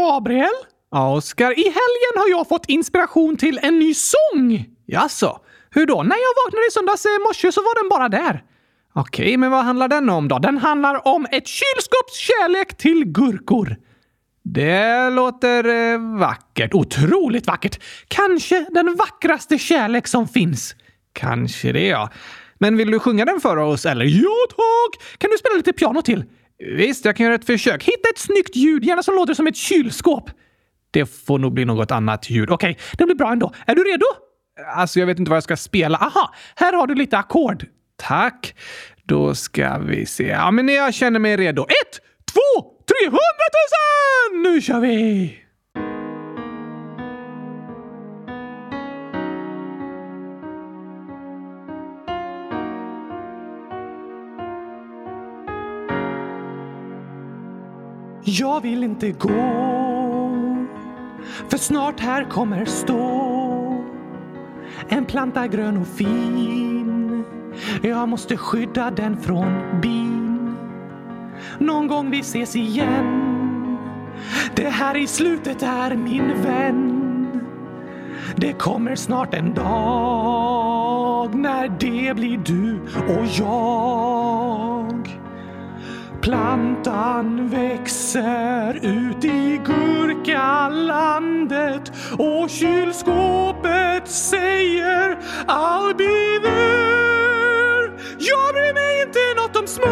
Gabriel? Ja, Oskar. I helgen har jag fått inspiration till en ny sång. Jaså? Hur då? När jag vaknade i söndags eh, morse så var den bara där. Okej, men vad handlar den om då? Den handlar om ett kylskåps kärlek till gurkor. Det låter eh, vackert. Otroligt vackert. Kanske den vackraste kärlek som finns. Kanske det, ja. Men vill du sjunga den för oss, eller? Ja, tack! Kan du spela lite piano till? Visst, jag kan göra ett försök. Hitta ett snyggt ljud, gärna som låter som ett kylskåp. Det får nog bli något annat ljud. Okej, okay, det blir bra ändå. Är du redo? Alltså, jag vet inte vad jag ska spela. Aha, här har du lite ackord. Tack. Då ska vi se. Ja, men jag känner mig redo. Ett, två, tre, hundratusen! Nu kör vi! Jag vill inte gå. För snart här kommer stå. En planta grön och fin. Jag måste skydda den från bin. Någon gång vi ses igen. Det här i slutet är min vän. Det kommer snart en dag när det blir du och jag. Plantan växer ut i gurkalandet och kylskåpet säger I'll be there. Jag bryr mig inte något om smör.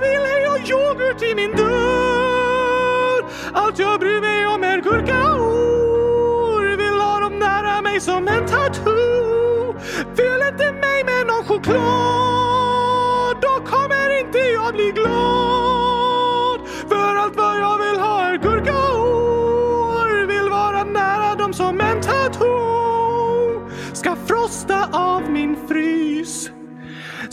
Vill ej ha yoghurt i min dörr. Allt jag bryr mig om är gurkaor. Vill ha dem nära mig som en tattoo. Fyll inte mig med någon choklad.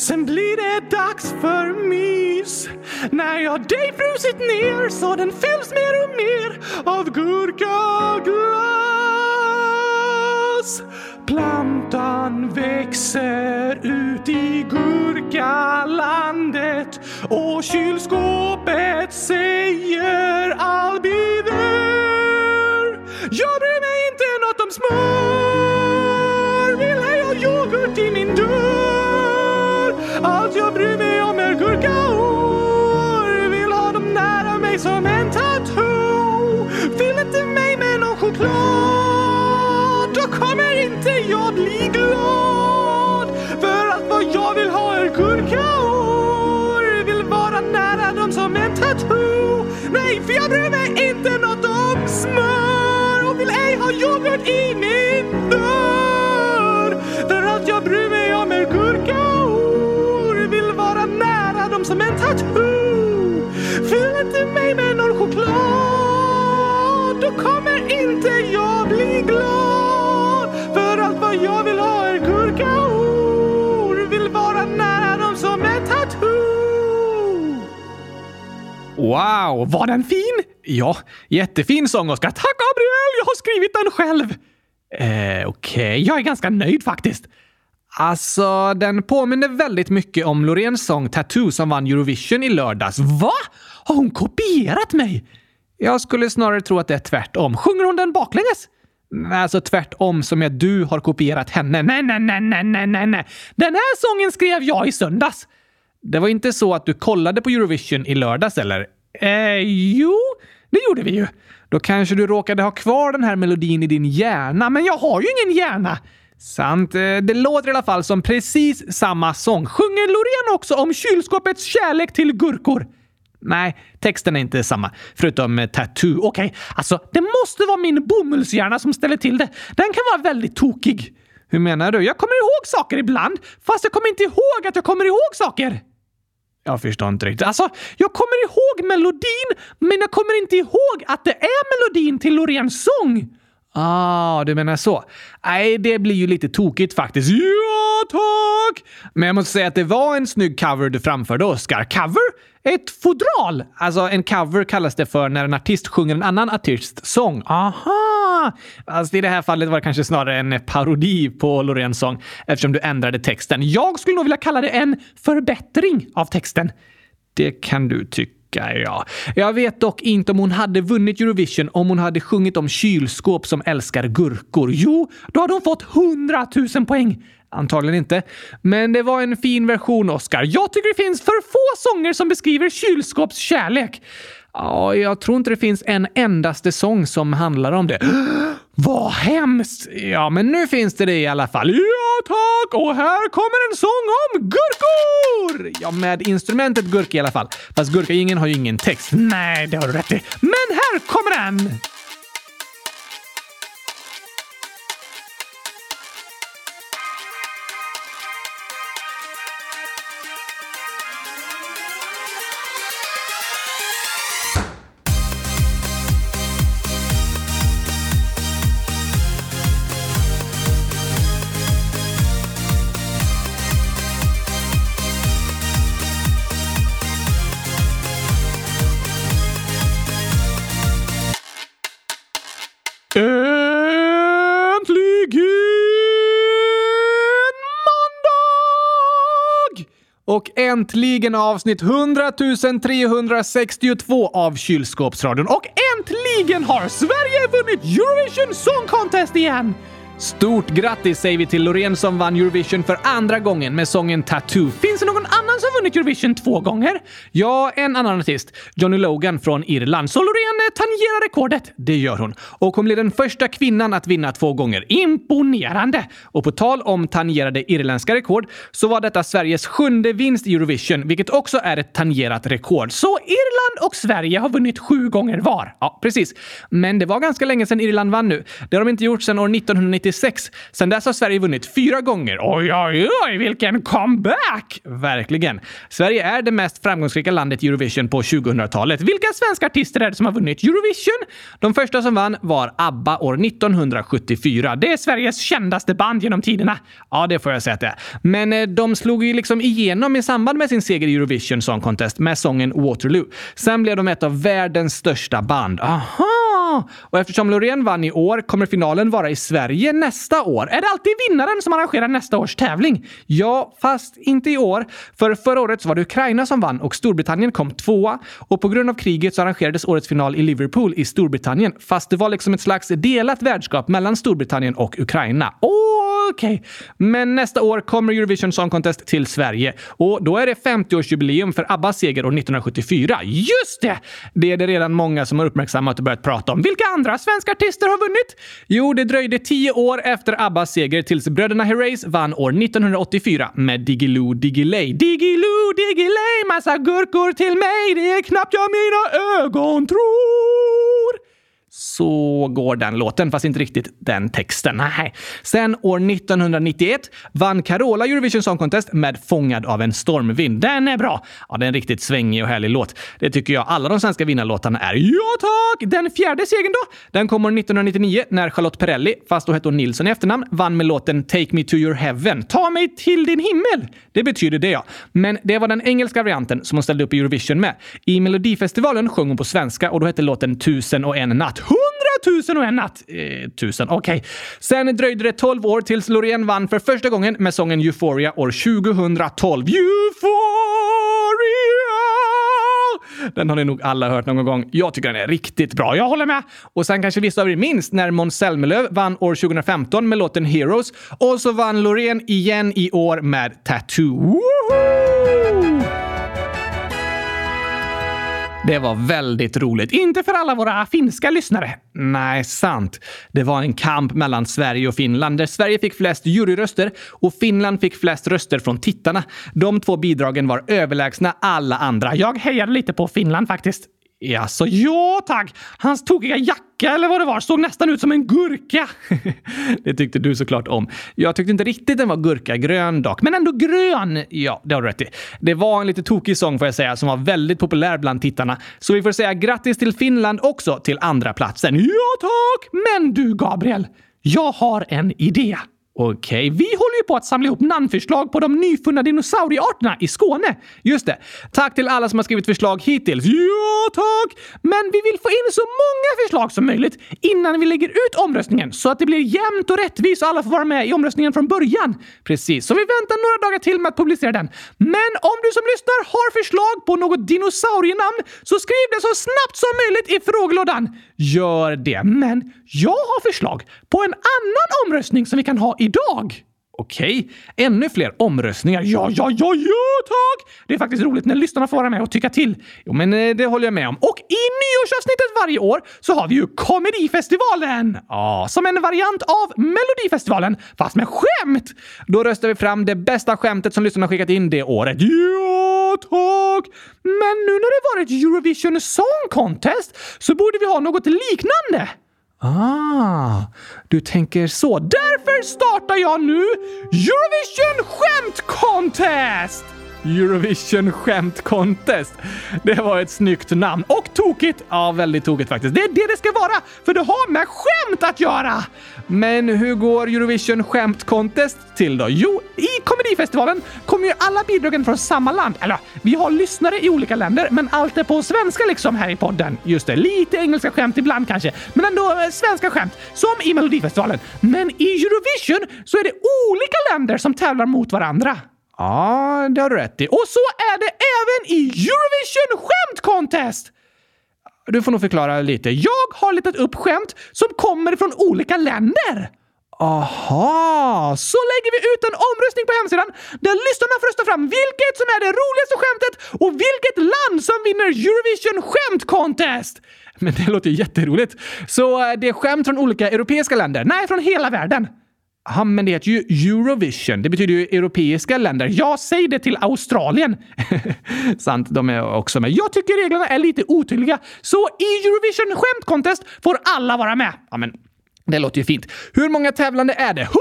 Sen blir det dags för mys. När jag dig frusit ner så den fylls mer och mer av gurkaglass. Plantan växer ut i gurkalandet och kylskåpet säger I'll be there Jag bryr mig inte något om smör inte jag bli glad För allt vad jag vill ha är gurkaor Vill vara nära dem som en tattoo. Nej, för jag bryr mig inte något om smör Och vill ej ha yoghurt i Wow, var den fin? Ja, jättefin sång Oskar. Tack Gabriel, jag har skrivit den själv. Eh, Okej, okay. jag är ganska nöjd faktiskt. Alltså, den påminner väldigt mycket om Loreens sång Tattoo som vann Eurovision i lördags. Va? Har hon kopierat mig? Jag skulle snarare tro att det är tvärtom. Sjunger hon den baklänges? Mm, alltså tvärtom som att du har kopierat henne. Nej, nej, nej, nej, nej, nej, nej. Den här sången skrev jag i söndags. Det var inte så att du kollade på Eurovision i lördags, eller? Eh, jo, det gjorde vi ju. Då kanske du råkade ha kvar den här melodin i din hjärna, men jag har ju ingen hjärna. Sant. Eh, det låter i alla fall som precis samma sång. Sjunger Loreen också om kylskåpets kärlek till gurkor? Nej, texten är inte samma. Förutom eh, tattoo. Okej, okay. alltså det måste vara min bomullshjärna som ställer till det. Den kan vara väldigt tokig. Hur menar du? Jag kommer ihåg saker ibland, fast jag kommer inte ihåg att jag kommer ihåg saker. Jag förstår inte riktigt. Alltså, jag kommer ihåg melodin, men jag kommer inte ihåg att det är melodin till Loreens sång. Ah, du menar så. Nej, det blir ju lite tokigt faktiskt. Ja, tack! Men jag måste säga att det var en snygg cover du framförde, Oscar. Cover? Ett fodral? Alltså, en cover kallas det för när en artist sjunger en annan artists sång. Aha! Alltså, i det här fallet var det kanske snarare en parodi på Loreens sång eftersom du ändrade texten. Jag skulle nog vilja kalla det en förbättring av texten. Det kan du tycka. ja. Jag vet dock inte om hon hade vunnit Eurovision om hon hade sjungit om kylskåp som älskar gurkor. Jo, då hade hon fått 100 000 poäng. Antagligen inte. Men det var en fin version, Oscar. Jag tycker det finns för få sånger som beskriver kylskåpskärlek. Ja, jag tror inte det finns en endaste sång som handlar om det. Vad hemskt! Ja, men nu finns det det i alla fall. Ja, tack! Och här kommer en sång om gurkor! Ja, med instrumentet gurka i alla fall. Fast gurkagingen har ju ingen text. Nej, det har du rätt i. Men här kommer den! Äntligen avsnitt 100 362 av Kylskåpsradion. Och äntligen har Sverige vunnit Eurovision Song Contest igen! Stort grattis säger vi till Loreen som vann Eurovision för andra gången med sången Tattoo. Finns det någon annan som vunnit Eurovision två gånger? Ja, en annan artist. Johnny Logan från Irland. Så Loreen tangerar rekordet. Det gör hon. Och hon blir den första kvinnan att vinna två gånger. Imponerande! Och på tal om tangerade irländska rekord så var detta Sveriges sjunde vinst i Eurovision, vilket också är ett tangerat rekord. Så Irland och Sverige har vunnit sju gånger var. Ja, precis. Men det var ganska länge sedan Irland vann nu. Det har de inte gjort sedan år 1996 Sedan dess har Sverige vunnit fyra gånger. Oj, oj, oj, vilken comeback! Verkligen. Sverige är det mest framgångsrika landet i Eurovision på 2000-talet. Vilka svenska artister är det som har vunnit Eurovision? De första som vann var ABBA år 1974. Det är Sveriges kändaste band genom tiderna. Ja, det får jag säga att det är. Men eh, de slog ju liksom igenom i samband med sin seger i Eurovision Song Contest med sången Waterloo. Sen blev de ett av världens största band. Aha! Och eftersom Loreen vann i år kommer finalen vara i Sverige nästa år. Är det alltid vinnaren som arrangerar nästa års tävling? Ja, fast inte i år. För förra året så var det Ukraina som vann och Storbritannien kom tvåa. Och på grund av kriget så arrangerades årets final i Liverpool i Storbritannien. Fast det var liksom ett slags delat värdskap mellan Storbritannien och Ukraina. Okej, okay. men nästa år kommer Eurovision Song Contest till Sverige och då är det 50-årsjubileum för Abbas seger år 1974. Just det! Det är det redan många som har uppmärksammat och börjat prata om. Vilka andra svenska artister har vunnit? Jo, det dröjde tio år efter Abbas seger tills bröderna Herreys vann år 1984 med Diggiloo Diggiley. Diggiloo Diggiley, massa gurkor till mig, det är knappt jag mina ögon tror. Så går den låten, fast inte riktigt den texten. Nej. Sen år 1991 vann Carola Eurovision Song Contest med Fångad av en stormvind. Den är bra! Ja, det är en riktigt svängig och härlig låt. Det tycker jag alla de svenska vinnarlåtarna är. Ja tack! Den fjärde segern då? Den kom år 1999 när Charlotte Perrelli, fast då hette hon Nilsson i efternamn, vann med låten Take Me To Your Heaven. Ta mig till din himmel! Det betyder det ja. Men det var den engelska varianten som hon ställde upp i Eurovision med. I Melodifestivalen sjöng hon på svenska och då hette låten Tusen och en natt hundratusen och en natt. Eh, tusen, okej. Okay. Sen dröjde det 12 år tills Loreen vann för första gången med sången Euphoria år 2012. Euphoria! Den har ni nog alla hört någon gång. Jag tycker den är riktigt bra. Jag håller med! Och sen kanske vissa av er minns när Måns Zelmerlöw vann år 2015 med låten Heroes och så vann Loreen igen i år med Tattoo. Woohoo! Det var väldigt roligt. Inte för alla våra finska lyssnare. Nej, sant. Det var en kamp mellan Sverige och Finland där Sverige fick flest juryröster och Finland fick flest röster från tittarna. De två bidragen var överlägsna alla andra. Jag hejade lite på Finland faktiskt. Jaså, ja tack! Hans tokiga jacka eller vad det var såg nästan ut som en gurka. det tyckte du såklart om. Jag tyckte inte riktigt den var gurkagrön dock, men ändå grön. Ja, det har du rätt i. Det var en lite tokig sång får jag säga som var väldigt populär bland tittarna. Så vi får säga grattis till Finland också till andra platsen. Ja tack! Men du Gabriel, jag har en idé. Okej, vi håller ju på att samla ihop namnförslag på de nyfunna dinosauriearterna i Skåne. Just det. Tack till alla som har skrivit förslag hittills. Ja, tack! Men vi vill få in så många förslag som möjligt innan vi lägger ut omröstningen så att det blir jämnt och rättvist och alla får vara med i omröstningen från början. Precis, så vi väntar några dagar till med att publicera den. Men om du som lyssnar har förslag på något dinosaurienamn så skriv det så snabbt som möjligt i frågelådan. Gör det. Men jag har förslag på en annan omröstning som vi kan ha idag. Okej, ännu fler omröstningar. Ja, ja, ja, ja, tack! Det är faktiskt roligt när lyssnarna får vara med och tycka till. Jo, men eh, det håller jag med om. Och i nyårsavsnittet varje år så har vi ju Komedifestivalen! Ja, som en variant av Melodifestivalen, fast med skämt! Då röstar vi fram det bästa skämtet som lyssnarna skickat in det året. Ja, tack! Men nu när det varit Eurovision Song Contest så borde vi ha något liknande. Ah, du tänker så. Därför startar jag nu Eurovision Skämt Contest! Eurovision Skämt Contest. Det var ett snyggt namn. Och tokigt! Ja, väldigt tokigt faktiskt. Det är det det ska vara, för det har med skämt att göra! Men hur går Eurovision Skämt Contest till då? Jo, i Komedifestivalen kommer ju alla bidragen från samma land. Eller vi har lyssnare i olika länder, men allt är på svenska liksom här i podden. Just det, lite engelska skämt ibland kanske, men ändå eh, svenska skämt. Som i Melodifestivalen. Men i Eurovision så är det olika länder som tävlar mot varandra. Ja, det har du rätt i. Och så är det även i Eurovision Skämt Contest! Du får nog förklara lite. Jag har letat upp skämt som kommer från olika länder. Aha, så lägger vi ut en omröstning på hemsidan där lyssnarna får rösta fram vilket som är det roligaste skämtet och vilket land som vinner Eurovision Skämt Contest. Men det låter ju jätteroligt. Så eh, det är skämt från olika europeiska länder? Nej, från hela världen. Ja, men det heter ju Eurovision. Det betyder ju europeiska länder. Jag säger det till Australien. Sant, de är också med. Jag tycker reglerna är lite otydliga, så i Eurovision Skämt Contest får alla vara med. Ja, men det låter ju fint. Hur många tävlande är det? 100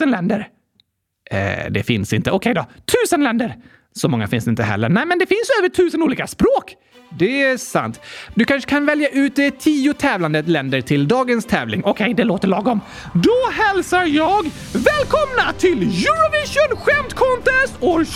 000 länder? Eh, det finns inte. Okej då. Tusen länder. Så många finns det inte heller. Nej, men det finns över tusen olika språk. Det är sant. Du kanske kan välja ut eh, tio tävlande länder till dagens tävling. Okej, okay, det låter lagom. Då hälsar jag välkomna till Eurovision Skämt Contest år 2023!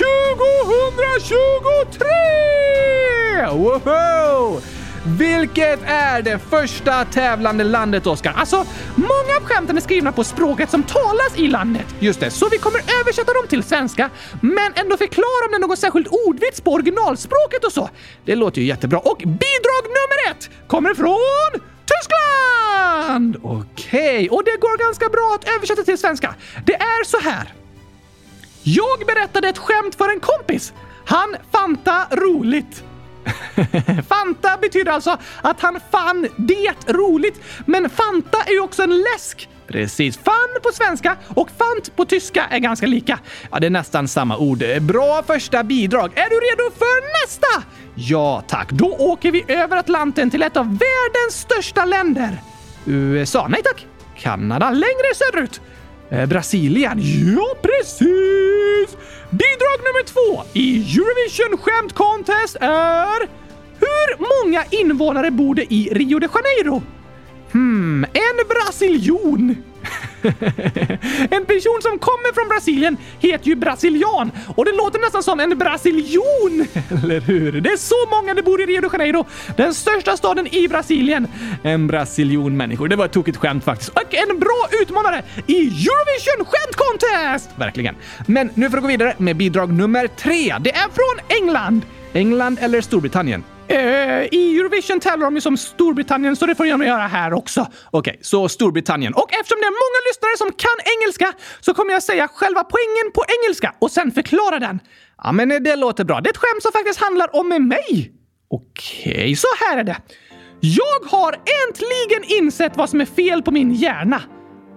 Woho! Vilket är det första tävlande landet, Oskar? Alltså, många av skämten är skrivna på språket som talas i landet. Just det, så vi kommer översätta dem till svenska, men ändå förklara om det är någon särskild ordvits på originalspråket och så. Det låter ju jättebra. Och bidrag nummer ett kommer från Tyskland! Okej, okay. och det går ganska bra att översätta till svenska. Det är så här. Jag berättade ett skämt för en kompis. Han Fanta roligt. Fanta betyder alltså att han fann det roligt. Men Fanta är ju också en läsk. Precis. Fan på svenska och fant på tyska är ganska lika. Ja, det är nästan samma ord. Bra första bidrag. Är du redo för nästa? Ja, tack. Då åker vi över Atlanten till ett av världens största länder. USA? Nej tack. Kanada? Längre söderut. Eh, Brasilien? Ja, precis! Bidrag nummer två i Eurovision Skämt Contest är... Hur många invånare bor det i Rio de Janeiro? En brasiljon. en person som kommer från Brasilien heter ju brasilian och det låter nästan som en brasiljon, eller hur? Det är så många det bor i Rio de Janeiro, den största staden i Brasilien. En brasiljon människor. Det var ett tokigt skämt faktiskt. Och en bra utmanare i Eurovision Skämt Contest! Verkligen. Men nu får vi gå vidare med bidrag nummer tre. Det är från England. England eller Storbritannien? Eh, I Eurovision tävlar de ju som Storbritannien, så det får jag göra här också. Okej, okay, så Storbritannien. Och eftersom det är många lyssnare som kan engelska så kommer jag säga själva poängen på engelska och sen förklara den. Ja, men eh, det låter bra. Det är ett skämt som faktiskt handlar om mig. Okej, okay, så här är det. Jag har äntligen insett vad som är fel på min hjärna.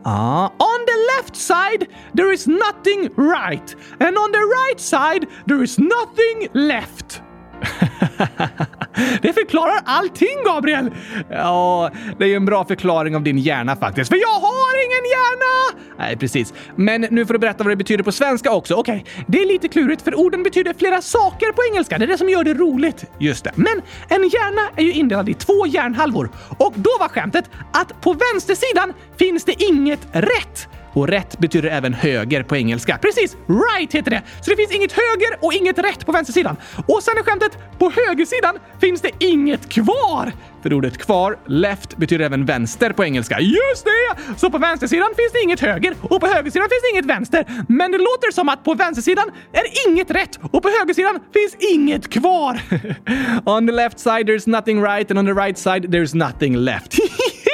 Ah, on the left side there is nothing right and on the right side there is nothing left. det förklarar allting, Gabriel! Ja, det är ju en bra förklaring av din hjärna faktiskt, för jag har ingen hjärna! Nej, precis. Men nu får du berätta vad det betyder på svenska också. Okej, okay. det är lite klurigt för orden betyder flera saker på engelska. Det är det som gör det roligt. Just det. Men en hjärna är ju indelad i två hjärnhalvor och då var skämtet att på vänstersidan finns det inget rätt och rätt betyder även höger på engelska. Precis! Right heter det! Så det finns inget höger och inget rätt på vänstersidan. Och sen är skämtet, på högersidan finns det inget kvar! För ordet kvar, left, betyder även vänster på engelska. Just det! Så på vänstersidan finns det inget höger och på högersidan finns det inget vänster. Men det låter som att på vänstersidan är inget rätt och på högersidan finns inget kvar. on the left side there's nothing right and on the right side there's nothing left.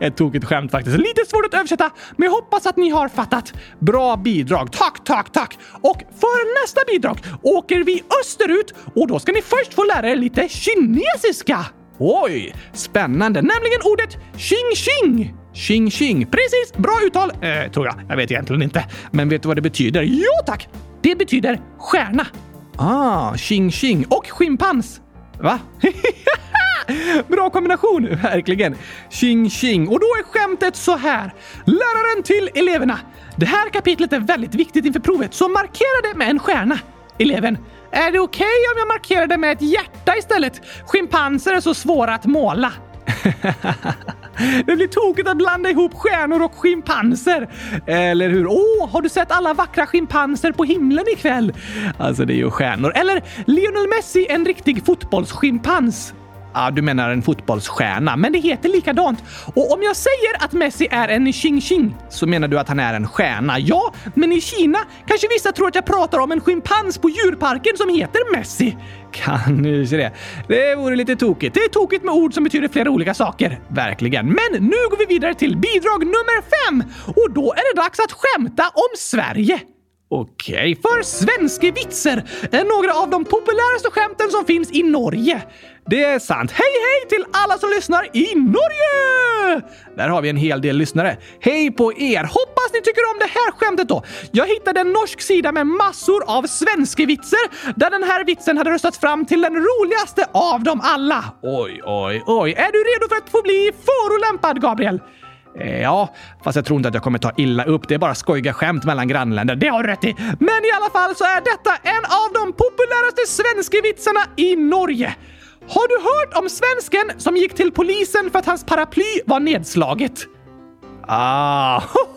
Ett tokigt skämt faktiskt. Lite svårt att översätta, men jag hoppas att ni har fattat. Bra bidrag. Tack, tack, tack! Och för nästa bidrag åker vi österut och då ska ni först få lära er lite kinesiska. Oj, spännande. Nämligen ordet xing xing. Xing xing. Precis, bra uttal, eh, tror jag. Jag vet egentligen inte. Men vet du vad det betyder? Jo tack! Det betyder stjärna. Ah, xing xing och schimpans. Va? Bra kombination, verkligen. Tjing tjing. Och då är skämtet så här. Läraren till eleverna. Det här kapitlet är väldigt viktigt inför provet, så markera det med en stjärna. Eleven. Är det okej okay om jag markerar det med ett hjärta istället? Schimpanser är så svåra att måla. Det blir tokigt att blanda ihop stjärnor och schimpanser. Eller hur? Åh, oh, har du sett alla vackra schimpanser på himlen ikväll? Alltså, det är ju stjärnor. Eller Lionel Messi, en riktig fotbollsschimpans. Ja, du menar en fotbollsstjärna, men det heter likadant. Och om jag säger att Messi är en xing-xing så menar du att han är en stjärna. Ja, men i Kina kanske vissa tror att jag pratar om en schimpans på djurparken som heter Messi. Kanske det. Det vore lite tokigt. Det är tokigt med ord som betyder flera olika saker. Verkligen. Men nu går vi vidare till bidrag nummer fem och då är det dags att skämta om Sverige. Okej, för svenska vitser är några av de populäraste skämten som finns i Norge. Det är sant. Hej hej till alla som lyssnar i Norge! Där har vi en hel del lyssnare. Hej på er! Hoppas ni tycker om det här skämtet då. Jag hittade en norsk sida med massor av svenska vitser där den här vitsen hade röstats fram till den roligaste av dem alla. Oj, oj, oj. Är du redo för att få bli förolämpad, Gabriel? Eh, ja, fast jag tror inte att jag kommer ta illa upp. Det är bara skojiga skämt mellan grannländer. Det har du rätt i. Men i alla fall så är detta en av de populäraste svenska vitsarna i Norge. Har du hört om svensken som gick till polisen för att hans paraply var nedslaget? Ah!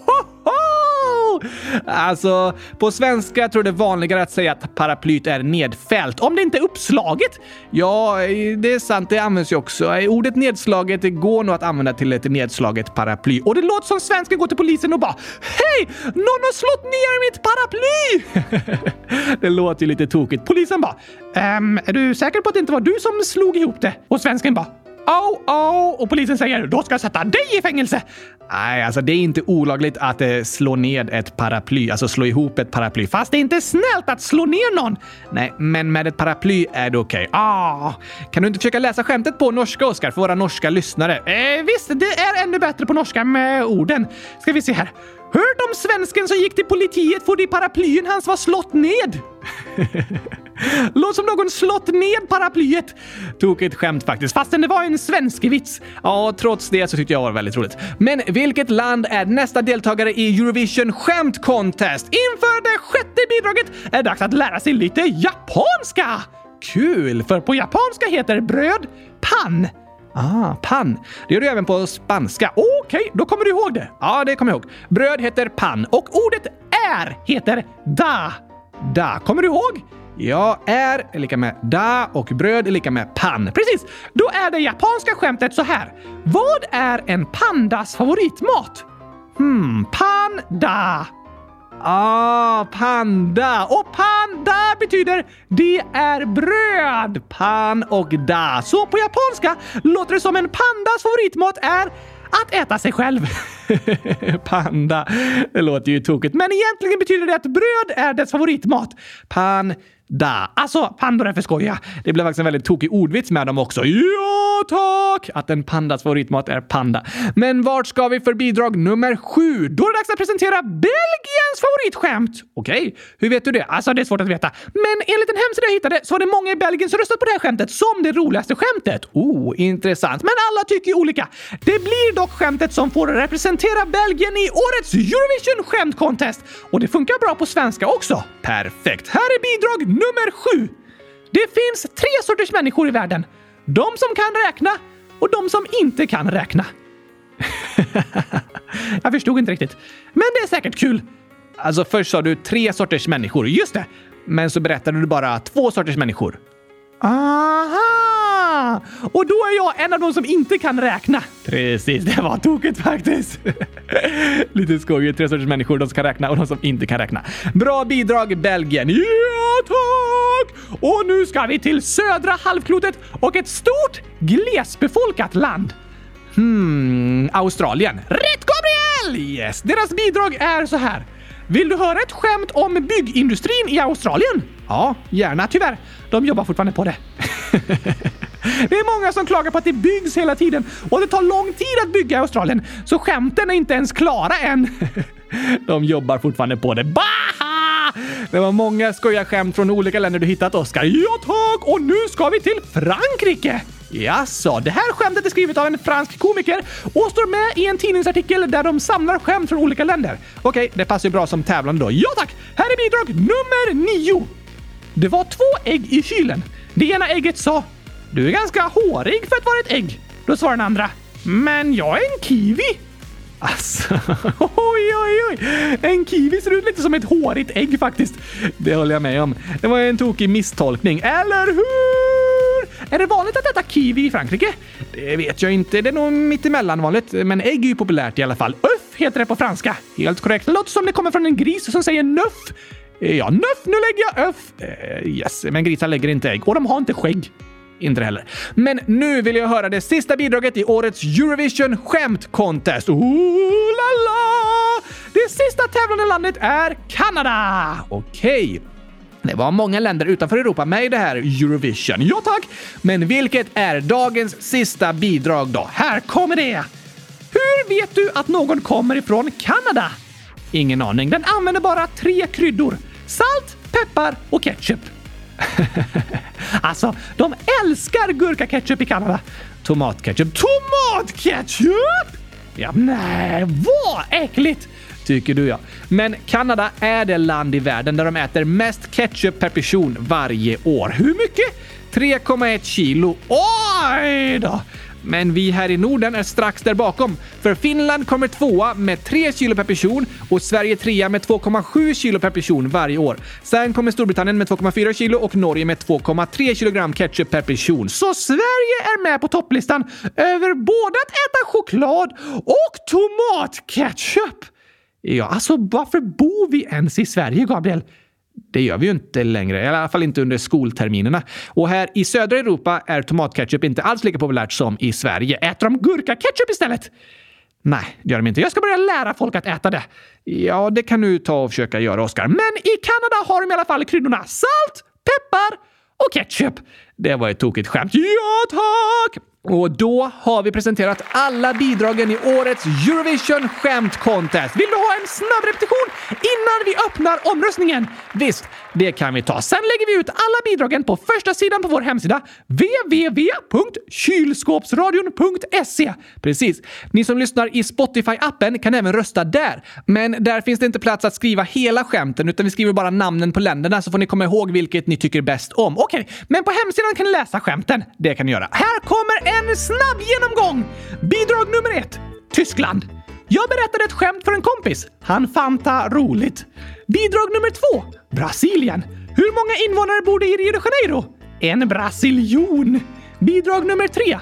Alltså, på svenska tror jag det är vanligare att säga att paraplyt är nedfällt, om det inte är uppslaget. Ja, det är sant, det används ju också. Ordet nedslaget går nog att använda till ett nedslaget paraply. Och det låter som svensken går till polisen och bara Hej! Någon har slått ner mitt paraply! det låter ju lite tokigt. Polisen bara ehm, är du säker på att det inte var du som slog ihop det? Och svensken bara Oh, oh! Och polisen säger då ska jag sätta dig i fängelse. Nej, alltså det är inte olagligt att eh, slå ned ett paraply, alltså slå ihop ett paraply. Fast det är inte snällt att slå ner någon. Nej, men med ett paraply är det okej. Okay. Ah, kan du inte försöka läsa skämtet på norska, Oskar, för våra norska lyssnare? Eh, visst, det är ännu bättre på norska med orden. Ska vi se här. Hört om svensken som gick till politiet för det paraplyen hans var slått ned? Låt som någon slått ned paraplyet. Tokigt skämt faktiskt, fastän det var en svensk vits. Ja, trots det så tyckte jag var väldigt roligt. Men vilket land är nästa deltagare i Eurovision Skämt Contest? Inför det sjätte bidraget är det dags att lära sig lite japanska! Kul, för på japanska heter bröd pan. Ah, pan. Det gör du även på spanska. Okej, okay, då kommer du ihåg det. Ja, det kommer jag ihåg. Bröd heter pan och ordet är heter da. Da. Kommer du ihåg? Ja, är är lika med da och bröd är lika med pan. Precis! Då är det japanska skämtet så här. Vad är en pandas favoritmat? Hmm, panda. Ah, panda! Och panda betyder det är bröd! Pan och da. Så på japanska låter det som en pandas favoritmat är att äta sig själv. Panda. Det låter ju tokigt, men egentligen betyder det att bröd är dess favoritmat. Pan da. Alltså, pandor är för skoja. Det blev faktiskt en väldigt tokig ordvits med dem också. Ja, tack! Att en pandas favoritmat är panda. Men vart ska vi för bidrag nummer sju? Då är det dags att presentera Belgiens favoritskämt. Okej, okay. hur vet du det? Alltså, det är svårt att veta. Men enligt en hemsida jag hittade så var det många i Belgien som röstat på det här skämtet som det roligaste skämtet. Oh, intressant. Men alla tycker ju olika. Det blir dock skämtet som får representera Belgien i årets Eurovision Skämt Contest. Och det funkar bra på svenska också. Perfekt. Här är bidrag Nummer sju. Det finns tre sorters människor i världen. De som kan räkna och de som inte kan räkna. Jag förstod inte riktigt. Men det är säkert kul. Alltså först sa du tre sorters människor, just det. Men så berättade du bara två sorters människor. Aha! Och då är jag en av de som inte kan räkna. Precis, det var tokigt faktiskt. Lite skojigt. Tre sorters människor, de som kan räkna och de som inte kan räkna. Bra bidrag Belgien! Ja, tack! Och nu ska vi till södra halvklotet och ett stort glesbefolkat land. Hmm, Australien. Rätt Gabriel! Yes, deras bidrag är så här. Vill du höra ett skämt om byggindustrin i Australien? Ja, gärna. Tyvärr, de jobbar fortfarande på det. det är många som klagar på att det byggs hela tiden och det tar lång tid att bygga i Australien, så skämten är inte ens klara än. de jobbar fortfarande på det. Baha! Det var många skojiga skämt från olika länder du hittat, Oskar. Ja tack! Och nu ska vi till Frankrike! Jaså, det här skämtet är skrivet av en fransk komiker och står med i en tidningsartikel där de samlar skämt från olika länder. Okej, det passar ju bra som tävlande då. Ja tack! Här är bidrag nummer nio. Det var två ägg i kylen. Det ena ägget sa “Du är ganska hårig för att vara ett ägg”. Då svarar den andra “Men jag är en kiwi”. Alltså, oj, oj, oj! En kiwi ser ut lite som ett hårigt ägg faktiskt. Det håller jag med om. Det var en tokig misstolkning, eller hur? Är det vanligt att äta kiwi i Frankrike? Det vet jag inte. Det är nog mittemellan vanligt, men ägg är ju populärt i alla fall. Öff heter det på franska. Helt korrekt. Det låter som det kommer från en gris som säger nöff. Eh, ja, nöff, nu lägger jag öff. Uh, yes, men grisar lägger inte ägg och de har inte skägg. Inte heller. Men nu vill jag höra det sista bidraget i årets Eurovision skämt contest. Ooh la la! Det sista tävlande landet är Kanada. Okej. Okay. Det var många länder utanför Europa med i det här Eurovision. Ja tack! Men vilket är dagens sista bidrag då? Här kommer det! Hur vet du att någon kommer ifrån Kanada? Ingen aning. Den använder bara tre kryddor. Salt, peppar och ketchup. alltså, de älskar gurkaketchup i Kanada. Tomatketchup. Tomatketchup! Ja, nej, vad äckligt! Tycker du ja. Men Kanada är det land i världen där de äter mest ketchup per person varje år. Hur mycket? 3,1 kilo. Oj då! Men vi här i Norden är strax där bakom. För Finland kommer tvåa med 3 kilo per person och Sverige trea med 2,7 kilo per person varje år. Sen kommer Storbritannien med 2,4 kilo och Norge med 2,3 kilogram ketchup per person. Så Sverige är med på topplistan över både att äta choklad och tomatketchup! Ja, alltså varför bor vi ens i Sverige, Gabriel? Det gör vi ju inte längre, i alla fall inte under skolterminerna. Och här i södra Europa är tomatketchup inte alls lika populärt som i Sverige. Äter de gurkaketchup istället? Nej, det gör de inte. Jag ska börja lära folk att äta det. Ja, det kan du ta och försöka göra, Oskar. Men i Kanada har de i alla fall kryddorna salt, peppar och ketchup. Det var ett tokigt skämt. Ja, tack! Och då har vi presenterat alla bidragen i årets Eurovision Skämt Contest. Vill du ha en snabb repetition innan vi öppnar omröstningen? Visst, det kan vi ta. Sen lägger vi ut alla bidragen på första sidan på vår hemsida www.kylskåpsradion.se. Precis. Ni som lyssnar i Spotify-appen kan även rösta där. Men där finns det inte plats att skriva hela skämten utan vi skriver bara namnen på länderna så får ni komma ihåg vilket ni tycker bäst om. Okej, okay, men på hemsidan kan ni läsa skämten. Det kan ni göra. Här kommer en snabb genomgång! Bidrag nummer ett. Tyskland. Jag berättade ett skämt för en kompis. Han fann det roligt. Bidrag nummer två. Brasilien. Hur många invånare bor det i Rio de Janeiro? En brasiljon. Bidrag nummer tre.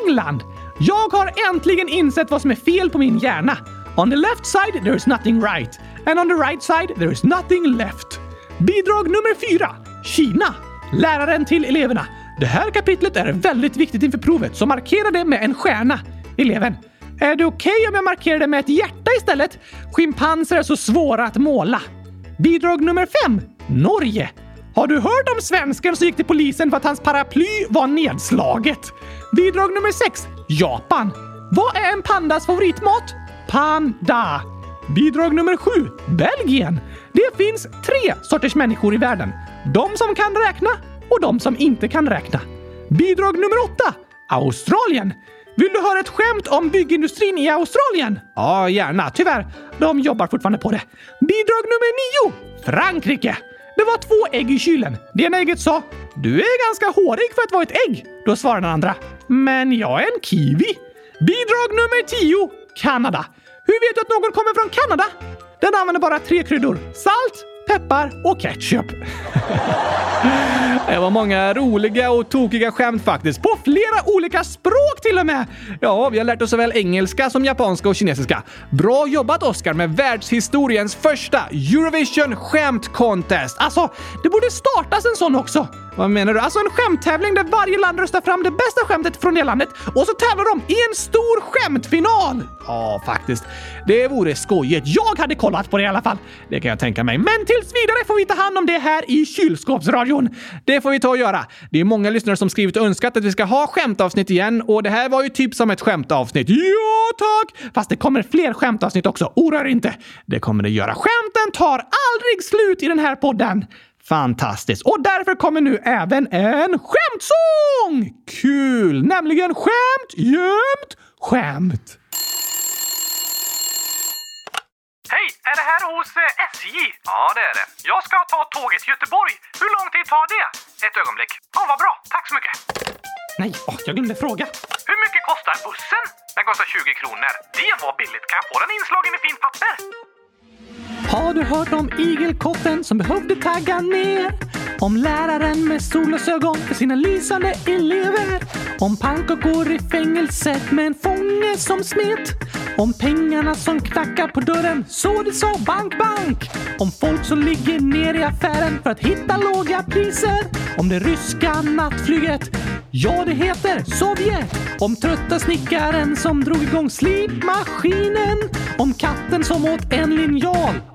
England. Jag har äntligen insett vad som är fel på min hjärna. On the left side there is nothing right. And on the right side there is nothing left. Bidrag nummer fyra. Kina. Läraren till eleverna. Det här kapitlet är väldigt viktigt inför provet, så markera det med en stjärna. Eleven. Är det okej okay om jag markerar det med ett hjärta istället? Schimpanser är så svåra att måla. Bidrag nummer fem. Norge. Har du hört om svensken som gick till polisen för att hans paraply var nedslaget? Bidrag nummer sex. Japan. Vad är en pandas favoritmat? Panda. Bidrag nummer sju. Belgien. Det finns tre sorters människor i världen. De som kan räkna och de som inte kan räkna. Bidrag nummer åtta. Australien. Vill du höra ett skämt om byggindustrin i Australien? Ja, gärna. Tyvärr, de jobbar fortfarande på det. Bidrag nummer nio. Frankrike. Det var två ägg i kylen. Det ena ägget sa “Du är ganska hårig för att vara ett ägg”. Då svarade den andra “Men jag är en kiwi”. Bidrag nummer tio. Kanada. Hur vet du att någon kommer från Kanada? Den använder bara tre kryddor. Salt, peppar och ketchup. Det var många roliga och tokiga skämt faktiskt. På flera olika språk till och med! Ja, vi har lärt oss såväl engelska som japanska och kinesiska. Bra jobbat Oscar med världshistoriens första Eurovision skämt contest. Alltså, det borde startas en sån också. Vad menar du? Alltså en skämttävling där varje land röstar fram det bästa skämtet från det landet och så tävlar de i en stor skämtfinal! Ja, faktiskt. Det vore skojigt. Jag hade kollat på det i alla fall. Det kan jag tänka mig. Men tills vidare får vi ta hand om det här i kylskåpsradion. Det får vi ta och göra. Det är många lyssnare som skrivit och önskat att vi ska ha skämtavsnitt igen och det här var ju typ som ett skämtavsnitt. Ja, tack! Fast det kommer fler skämtavsnitt också. Oroa dig inte. Det kommer det göra. Skämten tar aldrig slut i den här podden. Fantastiskt! Och därför kommer nu även en skämtsång! Kul! Nämligen skämt jämt skämt. Hej! Är det här hos eh, SJ? Ja, det är det. Jag ska ta tåget till Göteborg. Hur lång tid tar det? Ett ögonblick. Ja, vad bra. Tack så mycket. Nej, åh, jag glömde fråga. Hur mycket kostar bussen? Den kostar 20 kronor. Det var billigt. Kan jag få den inslagen i fint papper? Har du hört om igelkotten som behövde tagga ner? Om läraren med solglasögon för sina lysande elever? Om pannkakor i fängelset med en fånge som smet? Om pengarna som knackar på dörren så det sa bank, bank? Om folk som ligger ner i affären för att hitta låga priser? Om det ryska nattflyget? Ja, det heter Sovjet. Om trötta snickaren som drog igång slipmaskinen. Om katten som åt en linjal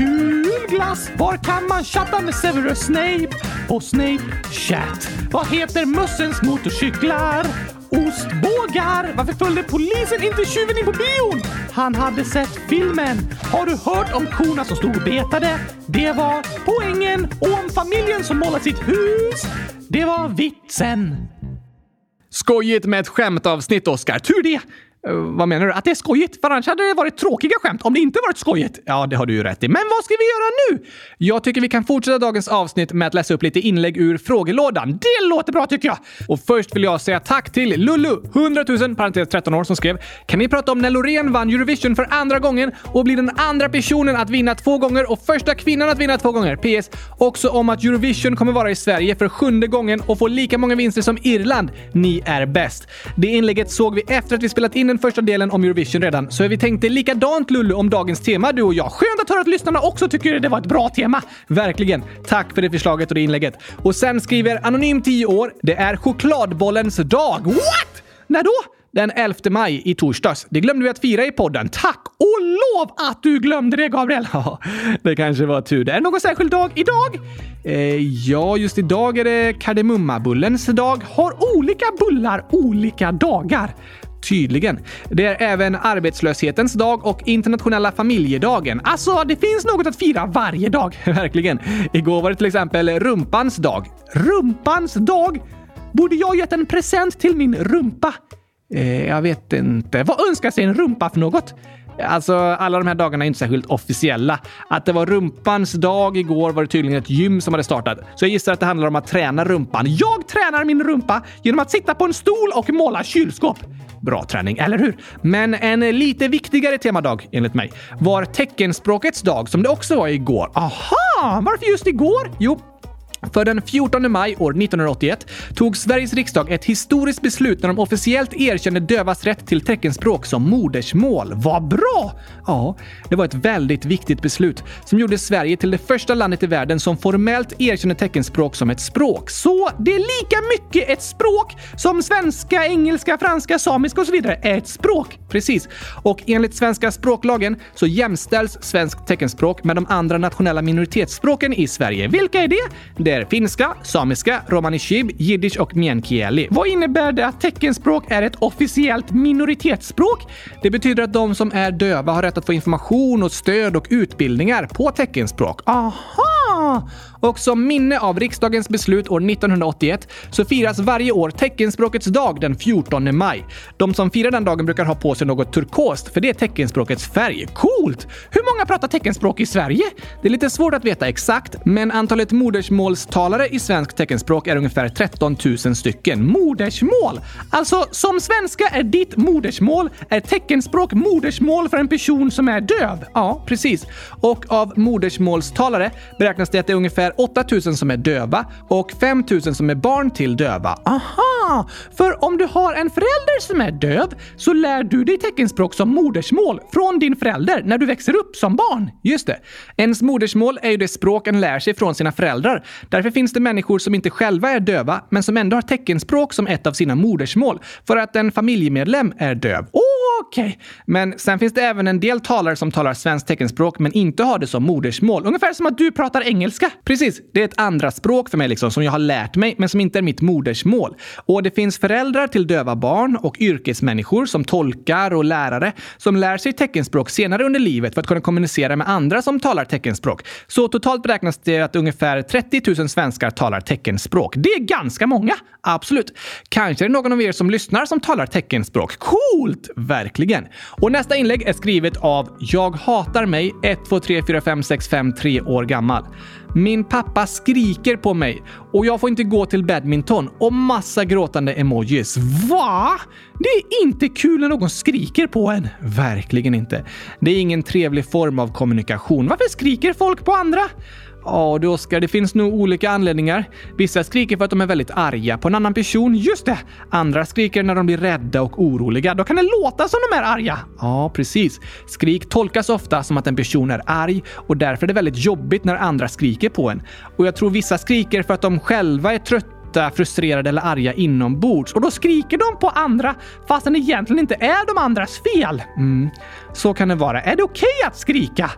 Kul glass! Var kan man chatta med Severus Snape? På Snape Chat. Vad heter mössens motorcyklar? Ostbågar! Varför följde polisen inte tjuven in på bion? Han hade sett filmen. Har du hört om korna som stod och betade? Det var poängen. Och om familjen som målat sitt hus? Det var vitsen. Skojigt med ett skämtavsnitt, Oscar. Tur det! Eh, vad menar du? Att det är skojigt? För annars hade det varit tråkiga skämt om det inte varit skojigt. Ja, det har du ju rätt i. Men vad ska vi göra nu? Jag tycker vi kan fortsätta dagens avsnitt med att läsa upp lite inlägg ur frågelådan. Det låter bra tycker jag! Och först vill jag säga tack till Lulu, 100 000, parentes 13 år, som skrev “Kan ni prata om när Loreen vann Eurovision för andra gången och blir den andra personen att vinna två gånger och första kvinnan att vinna två gånger? PS. Också om att Eurovision kommer vara i Sverige för sjunde gången och få lika många vinster som Irland. Ni är bäst. Det inlägget såg vi efter att vi spelat in den första delen om Eurovision redan, så vi tänkte likadant Lulu om dagens tema, du och jag. Skönt att höra att lyssnarna också tycker det var ett bra tema. Verkligen. Tack för det förslaget och det inlägget. Och sen skriver Anonym 10 år. Det är chokladbollens dag. What? När då? Den 11 maj i torsdags. Det glömde vi att fira i podden. Tack och lov att du glömde det, Gabriel! Ja, det kanske var tur. Det är någon särskild dag idag? Eh, ja, just idag är det kardemummabullens dag. Har olika bullar olika dagar? Tydligen. Det är även arbetslöshetens dag och internationella familjedagen. Alltså, det finns något att fira varje dag. Verkligen. Igår var det till exempel rumpans dag. Rumpans dag? Borde jag gett en present till min rumpa? Eh, jag vet inte. Vad önskar sig en rumpa för något? Alltså, alla de här dagarna är inte särskilt officiella. Att det var rumpans dag igår var det tydligen ett gym som hade startat. Så jag gissar att det handlar om att träna rumpan. Jag tränar min rumpa genom att sitta på en stol och måla kylskåp. Bra träning, eller hur? Men en lite viktigare temadag, enligt mig, var teckenspråkets dag som det också var igår. Aha! Varför just igår? Jo, för den 14 maj år 1981 tog Sveriges riksdag ett historiskt beslut när de officiellt erkände dövas rätt till teckenspråk som modersmål. Vad bra! Ja, det var ett väldigt viktigt beslut som gjorde Sverige till det första landet i världen som formellt erkände teckenspråk som ett språk. Så det är lika mycket ett språk som svenska, engelska, franska, samiska och så vidare är ett språk. Precis. Och enligt svenska språklagen så jämställs svenskt teckenspråk med de andra nationella minoritetsspråken i Sverige. Vilka är det? Det betyder finska, samiska, romani chib, jiddisch och meänkieli. Vad innebär det att teckenspråk är ett officiellt minoritetsspråk? Det betyder att de som är döva har rätt att få information och stöd och utbildningar på teckenspråk. Aha! Och som minne av riksdagens beslut år 1981 så firas varje år teckenspråkets dag den 14 maj. De som firar den dagen brukar ha på sig något turkost, för det är teckenspråkets färg. Coolt! Hur många pratar teckenspråk i Sverige? Det är lite svårt att veta exakt, men antalet modersmålstalare i svenskt teckenspråk är ungefär 13 000 stycken. Modersmål! Alltså, som svenska är ditt modersmål, är teckenspråk modersmål för en person som är döv. Ja, precis. Och av modersmålstalare beräknas det att det är ungefär 8000 som är döva och 5000 som är barn till döva. Aha! För om du har en förälder som är döv så lär du dig teckenspråk som modersmål från din förälder när du växer upp som barn. Just det. Ens modersmål är ju det språk en lär sig från sina föräldrar. Därför finns det människor som inte själva är döva, men som ändå har teckenspråk som ett av sina modersmål för att en familjemedlem är döv. Okej, okay. men sen finns det även en del talare som talar svenskt teckenspråk men inte har det som modersmål. Ungefär som att du pratar engelska. Precis, det är ett andra språk för mig liksom som jag har lärt mig men som inte är mitt modersmål. Och det finns föräldrar till döva barn och yrkesmänniskor som tolkar och lärare som lär sig teckenspråk senare under livet för att kunna kommunicera med andra som talar teckenspråk. Så totalt beräknas det att ungefär 30 000 svenskar talar teckenspråk. Det är ganska många, absolut. Kanske är det någon av er som lyssnar som talar teckenspråk. Coolt! Verkligen. Och nästa inlägg är skrivet av Jag hatar mig 1, 2, 3, 4, 5, 6, 5, 3 år gammal. Min pappa skriker på mig och jag får inte gå till badminton och massa gråtande emojis. Va? Det är inte kul när någon skriker på en. Verkligen inte. Det är ingen trevlig form av kommunikation. Varför skriker folk på andra? Ja du Oskar, det finns nog olika anledningar. Vissa skriker för att de är väldigt arga på en annan person. Just det! Andra skriker när de blir rädda och oroliga. Då kan det låta som de är arga. Ja, precis. Skrik tolkas ofta som att en person är arg och därför är det väldigt jobbigt när andra skriker på en. Och jag tror vissa skriker för att de själva är trötta frustrerade eller arga inombords och då skriker de på andra fastän det egentligen inte är de andras fel. Mm, så kan det vara. Är det okej okay att skrika?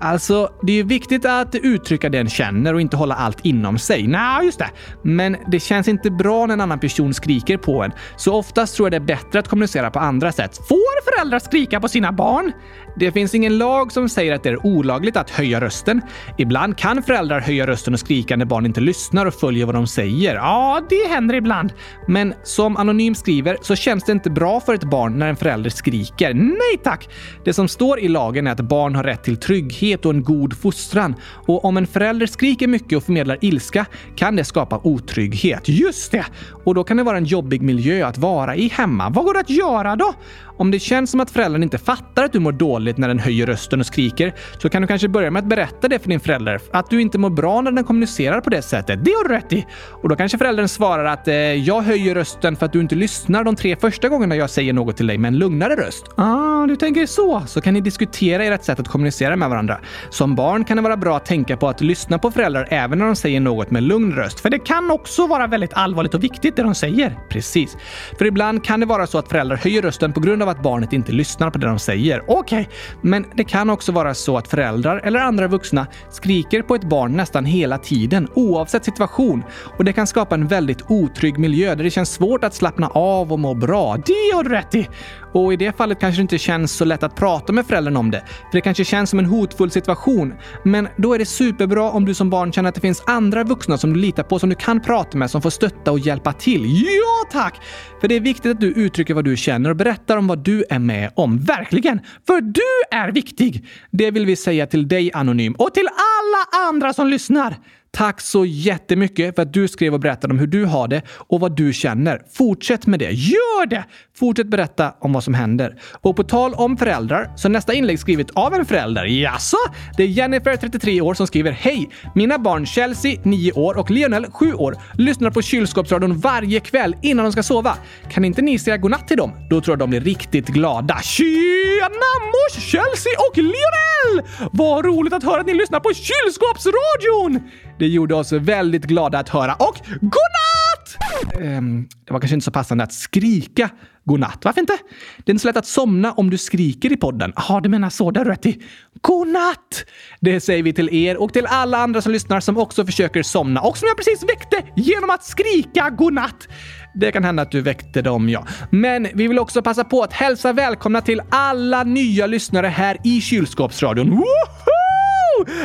Alltså, det är ju viktigt att uttrycka det en känner och inte hålla allt inom sig. Nej, just det. Men det känns inte bra när en annan person skriker på en. Så oftast tror jag det är bättre att kommunicera på andra sätt. Får föräldrar skrika på sina barn? Det finns ingen lag som säger att det är olagligt att höja rösten. Ibland kan föräldrar höja rösten och skrika när barn inte lyssnar och följer vad de säger. Ja, det händer ibland. Men som Anonym skriver så känns det inte bra för ett barn när en förälder skriker. Nej tack! Det som står i lagen är att barn har rätt till trygghet och en god fostran. Och om en förälder skriker mycket och förmedlar ilska kan det skapa otrygghet. Just det! Och då kan det vara en jobbig miljö att vara i hemma. Vad går det att göra då? Om det känns som att föräldern inte fattar att du mår dåligt när den höjer rösten och skriker så kan du kanske börja med att berätta det för din förälder. Att du inte mår bra när den kommunicerar på det sättet. Det har du rätt i. Och då kanske föräldern svarar att eh, jag höjer rösten för att du inte lyssnar de tre första gångerna jag säger något till dig med en lugnare röst. Ah, du tänker så. Så kan ni diskutera ert sätt att kommunicera med varandra. Som barn kan det vara bra att tänka på att lyssna på föräldrar även när de säger något med lugn röst. För det kan också vara väldigt allvarligt och viktigt det de säger. Precis. För ibland kan det vara så att föräldrar höjer rösten på grund av av att barnet inte lyssnar på det de säger. Okej, okay. men det kan också vara så att föräldrar eller andra vuxna skriker på ett barn nästan hela tiden, oavsett situation. Och det kan skapa en väldigt otrygg miljö där det känns svårt att slappna av och må bra. Det har du rätt i! Och i det fallet kanske det inte känns så lätt att prata med föräldern om det. För det kanske känns som en hotfull situation. Men då är det superbra om du som barn känner att det finns andra vuxna som du litar på, som du kan prata med, som får stötta och hjälpa till. Ja, tack! För det är viktigt att du uttrycker vad du känner och berättar om vad du är med om. Verkligen! För du är viktig! Det vill vi säga till dig Anonym och till alla andra som lyssnar. Tack så jättemycket för att du skrev och berättade om hur du har det och vad du känner. Fortsätt med det. Gör det! Fortsätt berätta om vad som händer. Och på tal om föräldrar så nästa inlägg skrivet av en förälder. Jaså? Det är Jennifer, 33 år, som skriver Hej! Mina barn Chelsea, 9 år och Lionel, 7 år, lyssnar på kylskåpsradion varje kväll innan de ska sova. Kan inte ni säga godnatt till dem? Då tror jag de blir riktigt glada. Tjena mors Chelsea och Lionel! Vad roligt att höra att ni lyssnar på kylskåpsradion! Det gjorde oss väldigt glada att höra. Och godnatt! Um, det var kanske inte så passande att skrika godnatt. Varför inte? Det är inte så lätt att somna om du skriker i podden. Ja, du menar så. Där har rätt i. Godnatt! Det säger vi till er och till alla andra som lyssnar som också försöker somna och som jag precis väckte genom att skrika godnatt. Det kan hända att du väckte dem, ja. Men vi vill också passa på att hälsa välkomna till alla nya lyssnare här i Kylskåpsradion. Woho!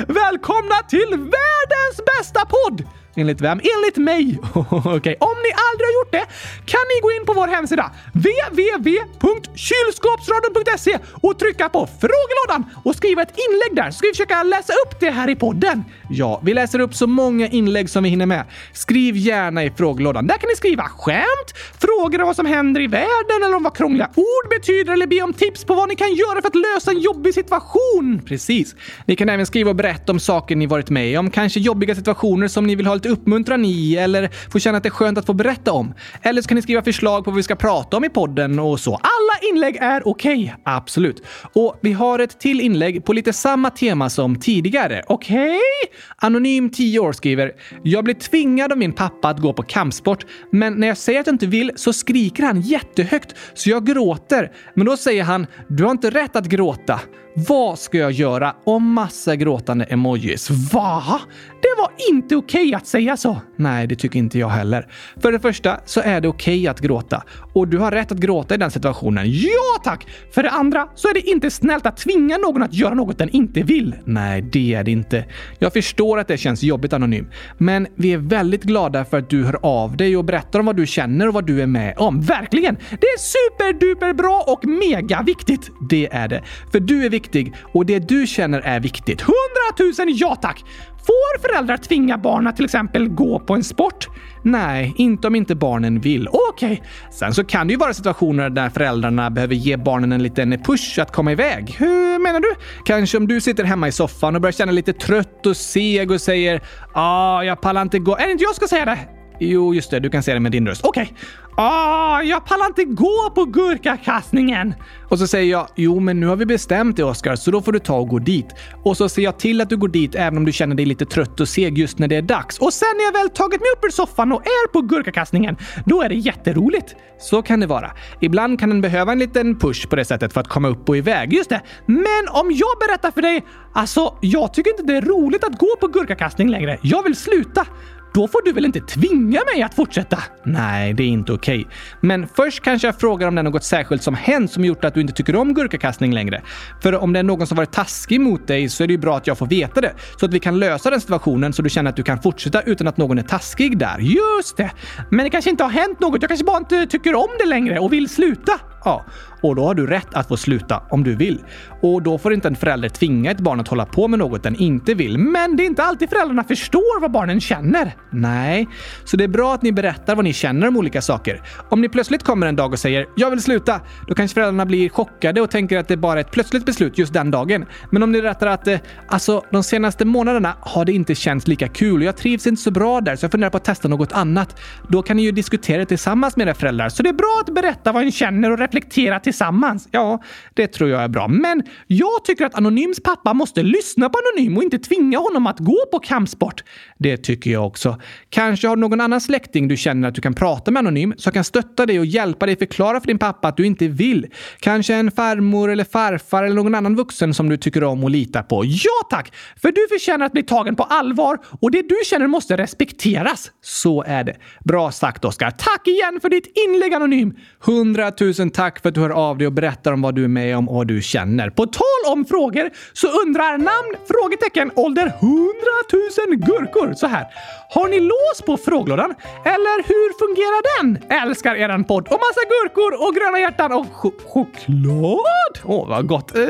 Välkomna till världens bästa podd! Enligt vem? Enligt mig! Okej, okay. om ni aldrig har gjort det kan ni gå in på vår hemsida www.kylskåpsradion.se och trycka på frågelådan och skriva ett inlägg där så ska vi försöka läsa upp det här i podden. Ja, vi läser upp så många inlägg som vi hinner med. Skriv gärna i frågelådan. Där kan ni skriva skämt, frågor om vad som händer i världen eller om vad krångliga ord betyder eller be om tips på vad ni kan göra för att lösa en jobbig situation. Precis. Ni kan även skriva och berätta om saker ni varit med om, kanske jobbiga situationer som ni vill ha lite uppmuntran i eller få känna att det är skönt att få berätta om. Eller så kan ni skriva förslag på vad vi ska prata om i podden och så. Alla inlägg är okej, okay. absolut. Och vi har ett till inlägg på lite samma tema som tidigare. Okej? Okay? Anonym 10 år skriver “Jag blir tvingad av min pappa att gå på kampsport, men när jag säger att jag inte vill så skriker han jättehögt så jag gråter. Men då säger han “Du har inte rätt att gråta”. Vad ska jag göra? Och massa gråtande emojis. Va? Det var inte okej okay att säga så. Nej, det tycker inte jag heller. För det första så är det okej okay att gråta. Och du har rätt att gråta i den situationen. Ja tack! För det andra så är det inte snällt att tvinga någon att göra något den inte vill. Nej, det är det inte. Jag förstår att det känns jobbigt anonym. Men vi är väldigt glada för att du hör av dig och berättar om vad du känner och vad du är med om. Verkligen! Det är superduper bra och mega viktigt. Det är det. För du är viktig och det du känner är viktigt. Hundratusen ja tack! Får föräldrar tvinga barn att till exempel gå på en sport? Nej, inte om inte barnen vill. Okej. Okay. Sen så kan det ju vara situationer där föräldrarna behöver ge barnen en liten push att komma iväg. Hur menar du? Kanske om du sitter hemma i soffan och börjar känna lite trött och seg och säger “Ah, jag pallar inte gå”. Är det inte jag som ska säga det? Jo, just det. Du kan säga det med din röst. Okej. Okay. Ah, jag pallar inte gå på gurkakastningen! Och så säger jag, jo men nu har vi bestämt det Oskar, så då får du ta och gå dit. Och så ser jag till att du går dit även om du känner dig lite trött och seg just när det är dags. Och sen när jag väl tagit mig upp ur soffan och är på gurkakastningen, då är det jätteroligt. Så kan det vara. Ibland kan den behöva en liten push på det sättet för att komma upp och iväg. Just det. Men om jag berättar för dig, alltså jag tycker inte det är roligt att gå på gurkakastning längre. Jag vill sluta. Då får du väl inte tvinga mig att fortsätta? Nej, det är inte okej. Men först kanske jag frågar om det är något särskilt som hänt som gjort att du inte tycker om gurkakastning längre. För om det är någon som varit taskig mot dig så är det ju bra att jag får veta det. Så att vi kan lösa den situationen så du känner att du kan fortsätta utan att någon är taskig där. Just det! Men det kanske inte har hänt något. Jag kanske bara inte tycker om det längre och vill sluta. Ja, och då har du rätt att få sluta om du vill. Och då får inte en förälder tvinga ett barn att hålla på med något den inte vill. Men det är inte alltid föräldrarna förstår vad barnen känner. Nej, så det är bra att ni berättar vad ni känner om olika saker. Om ni plötsligt kommer en dag och säger “Jag vill sluta”, då kanske föräldrarna blir chockade och tänker att det bara är ett plötsligt beslut just den dagen. Men om ni berättar att eh, “Alltså, de senaste månaderna har det inte känts lika kul och jag trivs inte så bra där så jag funderar på att testa något annat”. Då kan ni ju diskutera det tillsammans med era föräldrar. Så det är bra att berätta vad ni känner och reflektera till tillsammans. Ja, det tror jag är bra. Men jag tycker att Anonyms pappa måste lyssna på Anonym och inte tvinga honom att gå på kampsport. Det tycker jag också. Kanske har du någon annan släkting du känner att du kan prata med Anonym som kan stötta dig och hjälpa dig förklara för din pappa att du inte vill. Kanske en farmor eller farfar eller någon annan vuxen som du tycker om och litar på. Ja tack! För du förtjänar att bli tagen på allvar och det du känner måste respekteras. Så är det. Bra sagt, Oskar. Tack igen för ditt inlägg, Anonym! Hundratusen tack för att du hör av dig och berättar om vad du är med om och vad du känner. På tal om frågor så undrar namn, frågetecken, ålder, hundratusen gurkor så här. Har ni lås på frågelådan? Eller hur fungerar den? Älskar eran podd och massa gurkor och gröna hjärtan och ch choklad! Åh, oh, vad gott. Uh,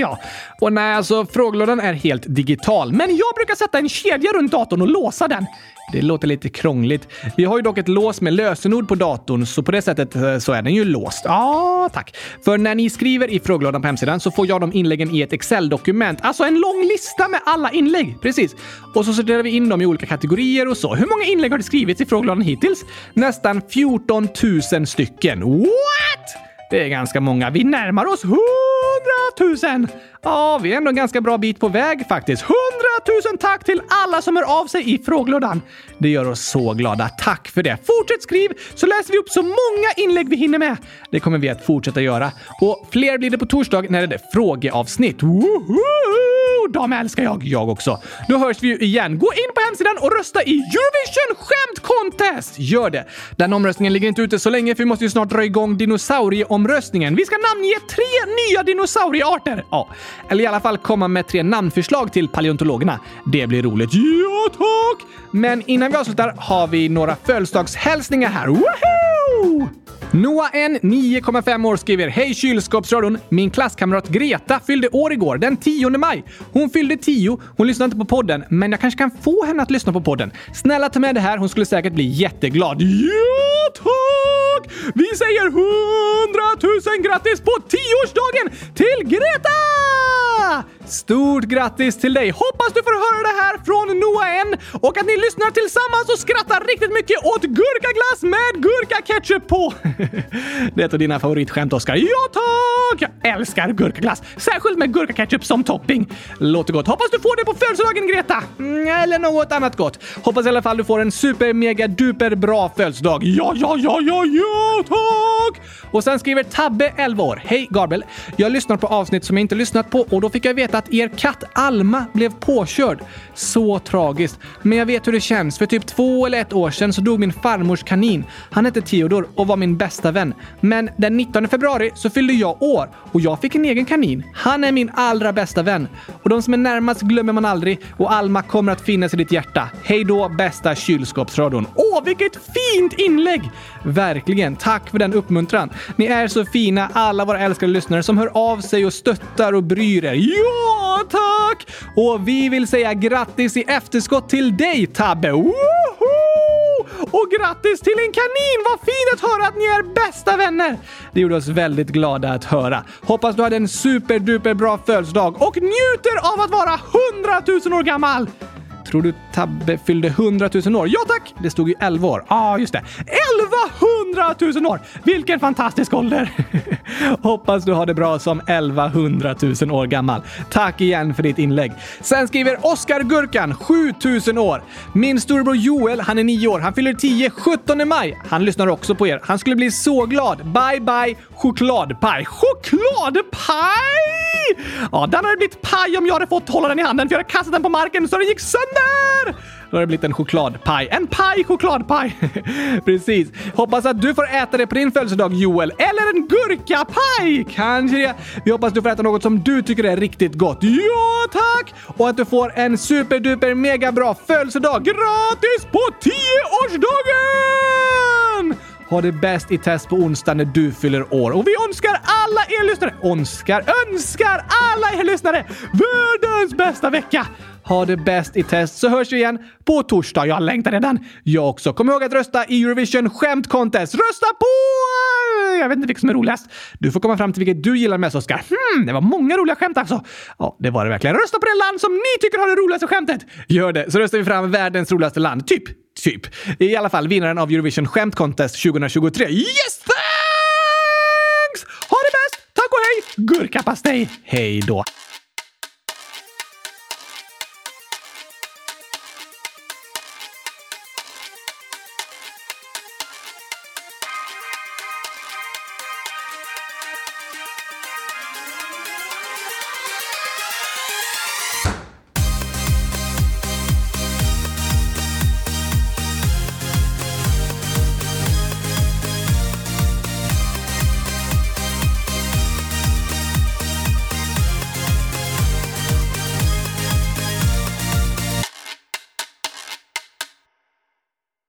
ja. Och nej, alltså frågelådan är helt digital, men jag brukar sätta en kedja runt datorn och låsa den. Det låter lite krångligt. Vi har ju dock ett lås med lösenord på datorn, så på det sättet eh, så är den ju låst. Ja, tack. För när ni skriver i frågelådan på hemsidan så får jag de inläggen i ett Excel-dokument. Alltså en lång lista med alla inlägg. Precis. Och så sorterar vi in dem i olika kategorier och så. Hur många inlägg har det skrivits i frågelådan hittills? Nästan 14 000 stycken. What? Det är ganska många. Vi närmar oss 100 000! Ja, vi är ändå en ganska bra bit på väg faktiskt. 100 000 tack till alla som hör av sig i frågelådan. Det gör oss så glada. Tack för det. Fortsätt skriv så läser vi upp så många inlägg vi hinner med. Det kommer vi att fortsätta göra. Och fler blir det på torsdag när det är frågeavsnitt. Woho! De älskar jag. Jag också. Då hörs vi ju igen. Gå in på hemsidan och rösta i Eurovision Skämt Contest! Gör det! Den omröstningen ligger inte ute så länge för vi måste ju snart dra igång dinosaurieomröstningen. Vi ska namnge tre nya dinosauriearter. Ja, eller i alla fall komma med tre namnförslag till paleontologerna. Det blir roligt. Ja, tack! Men innan vi avslutar har vi några födelsedagshälsningar här. Woho! Noah N, 9,5 år, skriver Hej kylskåpsradion! Min klasskamrat Greta fyllde år igår, den 10 maj. Hon fyllde 10. Hon lyssnar inte på podden, men jag kanske kan få henne att lyssna på podden. Snälla ta med det här, hon skulle säkert bli jätteglad. Ja, tack! Vi säger 100 000 grattis på 10-årsdagen till Greta! Stort grattis till dig! Hoppas du får höra det här från Noah N och att ni lyssnar tillsammans och skrattar riktigt mycket åt gurkaglass med gurkaketchup på. det är ett av dina favoritskämt, Oskar. Ja, tack! Jag älskar gurkaglass, särskilt med gurkaketchup som topping. Låter gott. Hoppas du får det på födelsedagen, Greta! Mm, eller något annat gott. Hoppas i alla fall du får en super mega duper bra födelsedag. Ja, ja, ja, ja, ja, tack! Och sen skriver Tabbe, 11 år. Hej Gabriel! Jag lyssnar på avsnitt som jag inte lyssnat på och då fick jag veta att er katt Alma blev påkörd. Så tragiskt. Men jag vet hur det känns. För typ två eller ett år sedan så dog min farmors kanin. Han hette Theodor och var min bästa vän. Men den 19 februari så fyllde jag år och jag fick en egen kanin. Han är min allra bästa vän. Och de som är närmast glömmer man aldrig och Alma kommer att finnas i ditt hjärta. Hej då bästa kylskåpsradion. Åh, vilket fint inlägg! Verkligen. Tack för den uppmuntran. Ni är så fina, alla våra älskade lyssnare som hör av sig och stöttar och bryr er. Ja, tack! Och vi vill säga grattis i efterskott till dig, Tabbe! Woho! Och grattis till en kanin! Vad fint att höra att ni är bästa vänner! Det gjorde oss väldigt glada att höra. Hoppas du hade en superduper bra födelsedag och njuter av att vara 100 000 år gammal! Tror du Tabbe fyllde 100 000 år? Ja tack! Det stod ju 11 år. Ja, ah, just det. 1100 000 år! Vilken fantastisk ålder! Hoppas du har det bra som 1100 000 år gammal. Tack igen för ditt inlägg. Sen skriver Oskar Gurkan, 7000 år. Min storebror Joel, han är 9 år. Han fyller 10 17 maj. Han lyssnar också på er. Han skulle bli så glad. Bye bye chokladpaj. Chokladpaj! Ja, den hade blivit paj om jag hade fått hålla den i handen för jag hade kastat den på marken så den gick sönder! Då har det blivit en chokladpaj. En paj chokladpaj! Precis. Hoppas att du får äta det på din födelsedag Joel. Eller en gurkapaj! Kanske det. Vi hoppas du får äta något som du tycker är riktigt gott. Ja, tack! Och att du får en superduper mega bra födelsedag gratis på 10-årsdagen! Ha det bäst i test på onsdag när du fyller år. Och vi önskar alla er lyssnare, önskar, önskar alla er lyssnare världens bästa vecka! Ha det bäst i test så hörs vi igen på torsdag. Jag längtar redan. Jag också. Kom ihåg att rösta i Eurovision Skämt Contest. Rösta på... Jag vet inte vilket som är roligast. Du får komma fram till vilket du gillar mest, Oskar. Hmm, det var många roliga skämt alltså. Ja, det var det verkligen. Rösta på det land som ni tycker har det roligaste skämtet. Gör det, så röstar vi fram världens roligaste land. Typ. Typ. I alla fall vinnaren av Eurovision Skämt Contest 2023. Yes! Thanks! Ha det bäst! Tack och hej! Gurkapastej! Hej då!